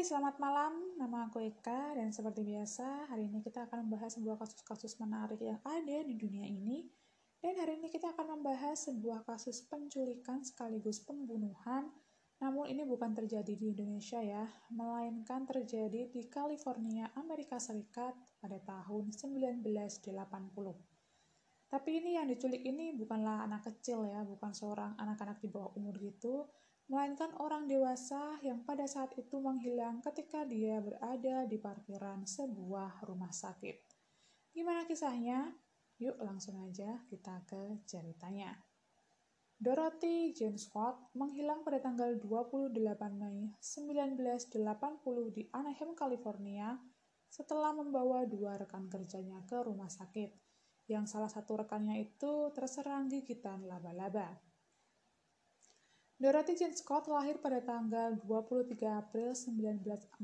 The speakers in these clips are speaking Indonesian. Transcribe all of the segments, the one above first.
Hai, selamat malam. Nama aku Eka dan seperti biasa, hari ini kita akan membahas sebuah kasus-kasus menarik yang ada di dunia ini. Dan hari ini kita akan membahas sebuah kasus penculikan sekaligus pembunuhan. Namun ini bukan terjadi di Indonesia ya, melainkan terjadi di California, Amerika Serikat pada tahun 1980. Tapi ini yang diculik ini bukanlah anak kecil ya, bukan seorang anak-anak di bawah umur gitu, melainkan orang dewasa yang pada saat itu menghilang ketika dia berada di parkiran sebuah rumah sakit. Gimana kisahnya? Yuk langsung aja kita ke ceritanya. Dorothy Jane Scott menghilang pada tanggal 28 Mei 1980 di Anaheim, California setelah membawa dua rekan kerjanya ke rumah sakit, yang salah satu rekannya itu terserang gigitan laba-laba. Dorothy Jane Scott lahir pada tanggal 23 April 1948.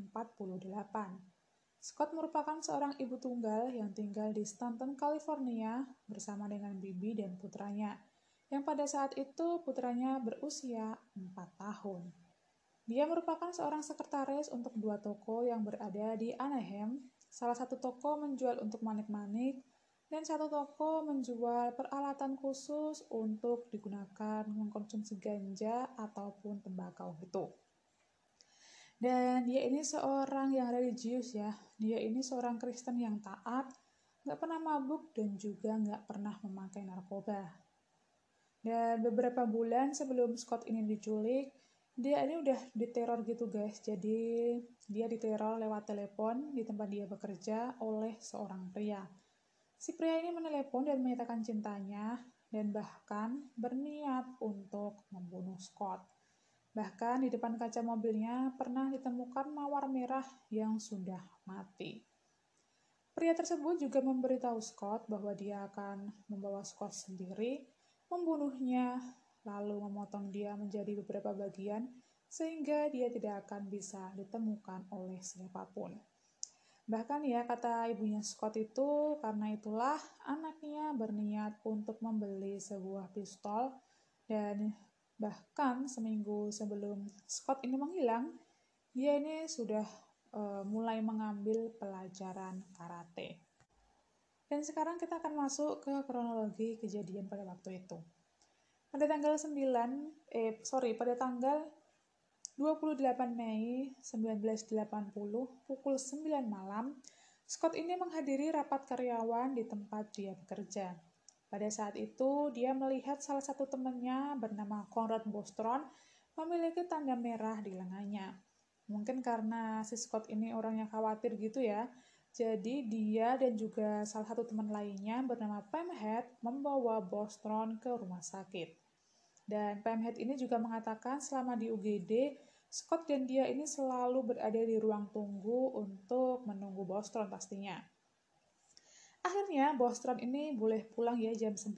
Scott merupakan seorang ibu tunggal yang tinggal di Stanton, California bersama dengan bibi dan putranya, yang pada saat itu putranya berusia 4 tahun. Dia merupakan seorang sekretaris untuk dua toko yang berada di Anaheim. Salah satu toko menjual untuk manik-manik, dan satu toko menjual peralatan khusus untuk digunakan mengkonsumsi ganja ataupun tembakau gitu. Dan dia ini seorang yang religius ya, dia ini seorang Kristen yang taat, nggak pernah mabuk dan juga nggak pernah memakai narkoba. Dan beberapa bulan sebelum Scott ini diculik, dia ini udah diteror gitu guys, jadi dia diteror lewat telepon di tempat dia bekerja oleh seorang pria Si pria ini menelepon dan menyatakan cintanya dan bahkan berniat untuk membunuh Scott. Bahkan di depan kaca mobilnya pernah ditemukan mawar merah yang sudah mati. Pria tersebut juga memberitahu Scott bahwa dia akan membawa Scott sendiri, membunuhnya, lalu memotong dia menjadi beberapa bagian sehingga dia tidak akan bisa ditemukan oleh siapa pun. Bahkan ya kata ibunya Scott itu karena itulah anaknya berniat untuk membeli sebuah pistol dan bahkan seminggu sebelum Scott ini menghilang dia ini sudah uh, mulai mengambil pelajaran karate. Dan sekarang kita akan masuk ke kronologi kejadian pada waktu itu. Pada tanggal 9, eh sorry, pada tanggal 28 Mei 1980 pukul 9 malam, Scott ini menghadiri rapat karyawan di tempat dia bekerja. Pada saat itu, dia melihat salah satu temannya bernama Conrad Bostron memiliki tanda merah di lengannya. Mungkin karena si Scott ini orang yang khawatir gitu ya, jadi dia dan juga salah satu teman lainnya bernama Pam Head membawa Bostron ke rumah sakit. Dan Pam Head ini juga mengatakan selama di UGD, Scott dan dia ini selalu berada di ruang tunggu untuk menunggu Bostron pastinya. Akhirnya Bostron ini boleh pulang ya jam 11,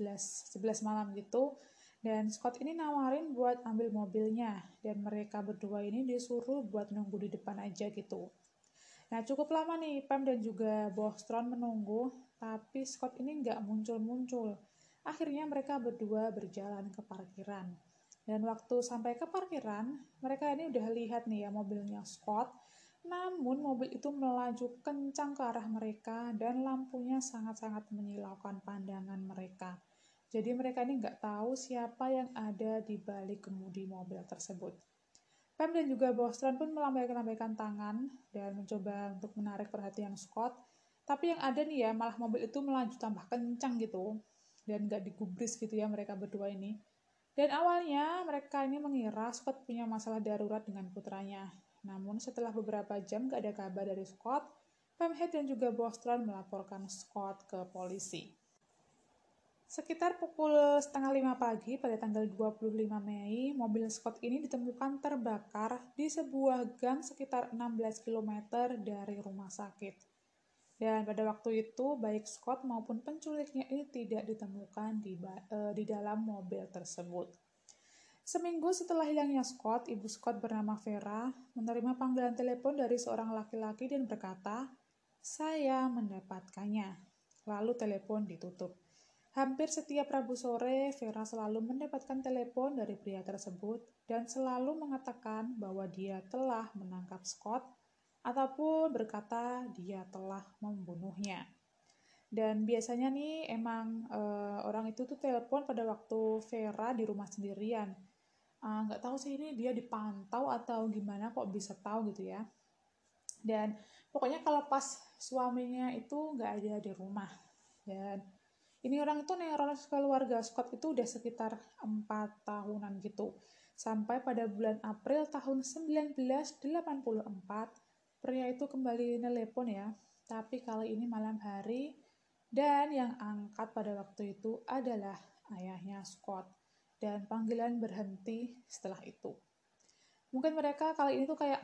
11 malam gitu. Dan Scott ini nawarin buat ambil mobilnya. Dan mereka berdua ini disuruh buat nunggu di depan aja gitu. Nah cukup lama nih Pam dan juga Bostron menunggu. Tapi Scott ini nggak muncul-muncul. Akhirnya mereka berdua berjalan ke parkiran. Dan waktu sampai ke parkiran, mereka ini udah lihat nih ya mobilnya Scott. Namun mobil itu melaju kencang ke arah mereka dan lampunya sangat-sangat menyilaukan pandangan mereka. Jadi mereka ini nggak tahu siapa yang ada di balik kemudi mobil tersebut. Pam dan juga Bostron pun melambaikan-lambaikan tangan dan mencoba untuk menarik perhatian Scott. Tapi yang ada nih ya, malah mobil itu melaju tambah kencang gitu. Dan nggak digubris gitu ya mereka berdua ini. Dan awalnya mereka ini mengira Scott punya masalah darurat dengan putranya. Namun setelah beberapa jam gak ada kabar dari Scott, Pamhead dan juga Bostron melaporkan Scott ke polisi. Sekitar pukul setengah lima pagi pada tanggal 25 Mei, mobil Scott ini ditemukan terbakar di sebuah gang sekitar 16 km dari rumah sakit. Dan pada waktu itu, baik Scott maupun penculiknya ini tidak ditemukan di, uh, di dalam mobil tersebut. Seminggu setelah hilangnya Scott, ibu Scott bernama Vera menerima panggilan telepon dari seorang laki-laki dan berkata, "Saya mendapatkannya." Lalu telepon ditutup. Hampir setiap Rabu sore, Vera selalu mendapatkan telepon dari pria tersebut dan selalu mengatakan bahwa dia telah menangkap Scott ataupun berkata dia telah membunuhnya. Dan biasanya nih emang uh, orang itu tuh telepon pada waktu Vera di rumah sendirian. Ah, nggak uh, tahu sih ini dia dipantau atau gimana kok bisa tahu gitu ya. Dan pokoknya kalau pas suaminya itu nggak ada di rumah. Dan ini orang itu neror keluarga Scott itu udah sekitar empat tahunan gitu. Sampai pada bulan April tahun 1984, pria itu kembali nelpon ya. Tapi kali ini malam hari dan yang angkat pada waktu itu adalah ayahnya Scott. Dan panggilan berhenti setelah itu. Mungkin mereka kali ini tuh kayak,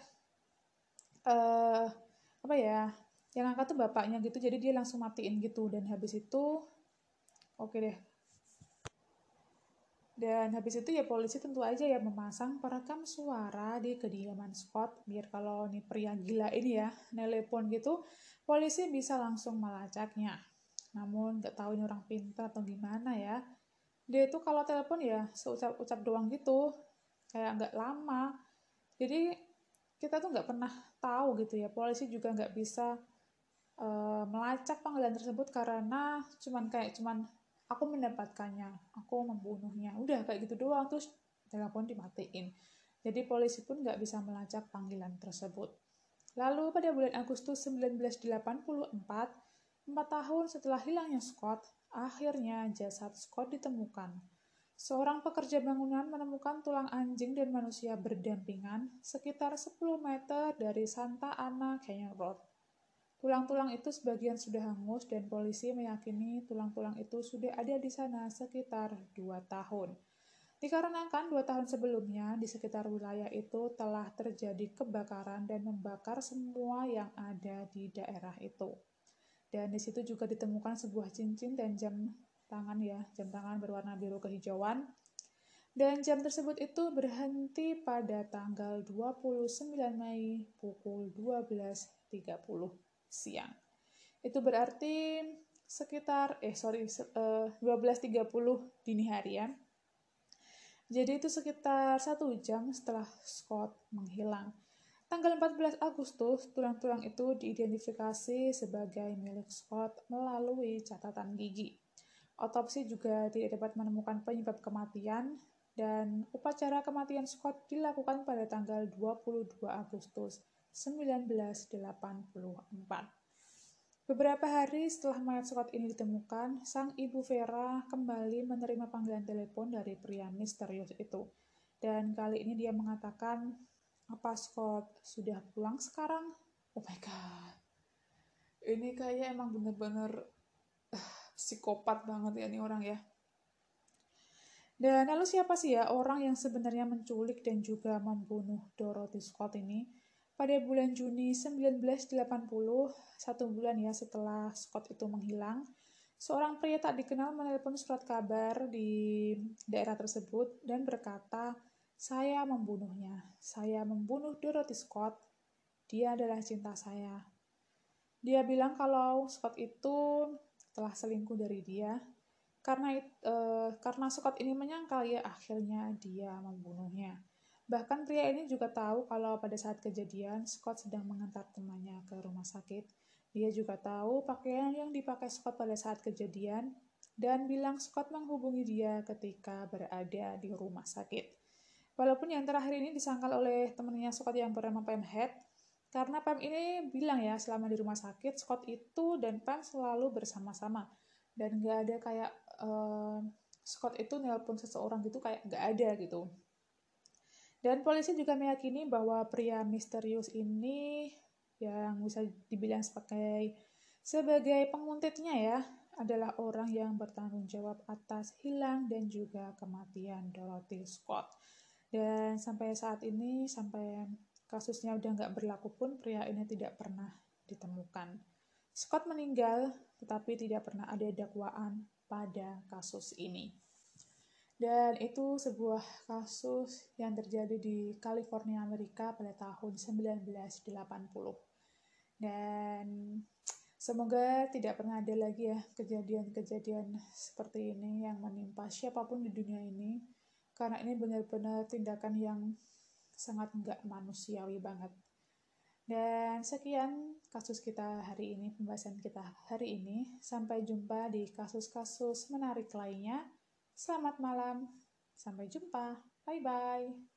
uh, apa ya, yang angkat tuh bapaknya gitu, jadi dia langsung matiin gitu. Dan habis itu, oke okay deh. Dan habis itu ya polisi tentu aja ya memasang perekam suara di kediaman Scott biar kalau nih pria gila ini ya nelpon gitu polisi bisa langsung melacaknya. Namun nggak tahu ini orang pintar atau gimana ya. Dia itu kalau telepon ya seucap-ucap doang gitu, kayak nggak lama. Jadi kita tuh nggak pernah tahu gitu ya. Polisi juga nggak bisa uh, melacak panggilan tersebut karena cuman kayak cuman aku mendapatkannya, aku membunuhnya. Udah kayak gitu doang terus telepon dimatiin. Jadi polisi pun nggak bisa melacak panggilan tersebut. Lalu pada bulan Agustus 1984, Empat tahun setelah hilangnya Scott, akhirnya jasad Scott ditemukan. Seorang pekerja bangunan menemukan tulang anjing dan manusia berdampingan sekitar 10 meter dari Santa Ana Canyon Road. Tulang-tulang itu sebagian sudah hangus dan polisi meyakini tulang-tulang itu sudah ada di sana sekitar dua tahun. Dikarenakan dua tahun sebelumnya di sekitar wilayah itu telah terjadi kebakaran dan membakar semua yang ada di daerah itu. Dan di situ juga ditemukan sebuah cincin dan jam tangan ya, jam tangan berwarna biru kehijauan. Dan jam tersebut itu berhenti pada tanggal 29 Mei pukul 12.30 siang. Itu berarti sekitar, eh sorry, uh, 12.30 dini hari ya. Jadi itu sekitar satu jam setelah Scott menghilang. Tanggal 14 Agustus, tulang-tulang itu diidentifikasi sebagai milik Scott melalui catatan gigi. Otopsi juga tidak dapat menemukan penyebab kematian dan upacara kematian Scott dilakukan pada tanggal 22 Agustus 1984. Beberapa hari setelah mayat Scott ini ditemukan, sang ibu Vera kembali menerima panggilan telepon dari pria misterius itu. Dan kali ini dia mengatakan apa Scott sudah pulang sekarang? Oh my god. Ini kayak emang bener-bener uh, psikopat banget ya nih orang ya. Dan lalu siapa sih ya orang yang sebenarnya menculik dan juga membunuh Dorothy Scott ini? Pada bulan Juni 1980, satu bulan ya setelah Scott itu menghilang, seorang pria tak dikenal menelepon surat kabar di daerah tersebut dan berkata saya membunuhnya. Saya membunuh Dorothy Scott. Dia adalah cinta saya. Dia bilang kalau Scott itu telah selingkuh dari dia. Karena uh, karena Scott ini menyangkal ya akhirnya dia membunuhnya. Bahkan pria ini juga tahu kalau pada saat kejadian Scott sedang mengantar temannya ke rumah sakit. Dia juga tahu pakaian yang dipakai Scott pada saat kejadian dan bilang Scott menghubungi dia ketika berada di rumah sakit. Walaupun yang terakhir ini disangkal oleh temannya Scott yang bernama Pam Head, karena Pam ini bilang ya selama di rumah sakit Scott itu dan Pam selalu bersama-sama dan nggak ada kayak uh, Scott itu nelpon seseorang gitu kayak nggak ada gitu. Dan polisi juga meyakini bahwa pria misterius ini yang bisa dibilang sebagai sebagai penguntitnya ya adalah orang yang bertanggung jawab atas hilang dan juga kematian Dorothy Scott. Dan sampai saat ini, sampai kasusnya udah nggak berlaku pun, pria ini tidak pernah ditemukan. Scott meninggal, tetapi tidak pernah ada dakwaan pada kasus ini. Dan itu sebuah kasus yang terjadi di California, Amerika pada tahun 1980. Dan semoga tidak pernah ada lagi ya kejadian-kejadian seperti ini yang menimpa siapa pun di dunia ini karena ini benar-benar tindakan yang sangat nggak manusiawi banget Dan sekian kasus kita hari ini, pembahasan kita hari ini. Sampai jumpa di kasus-kasus menarik lainnya. Selamat malam, sampai jumpa, bye bye.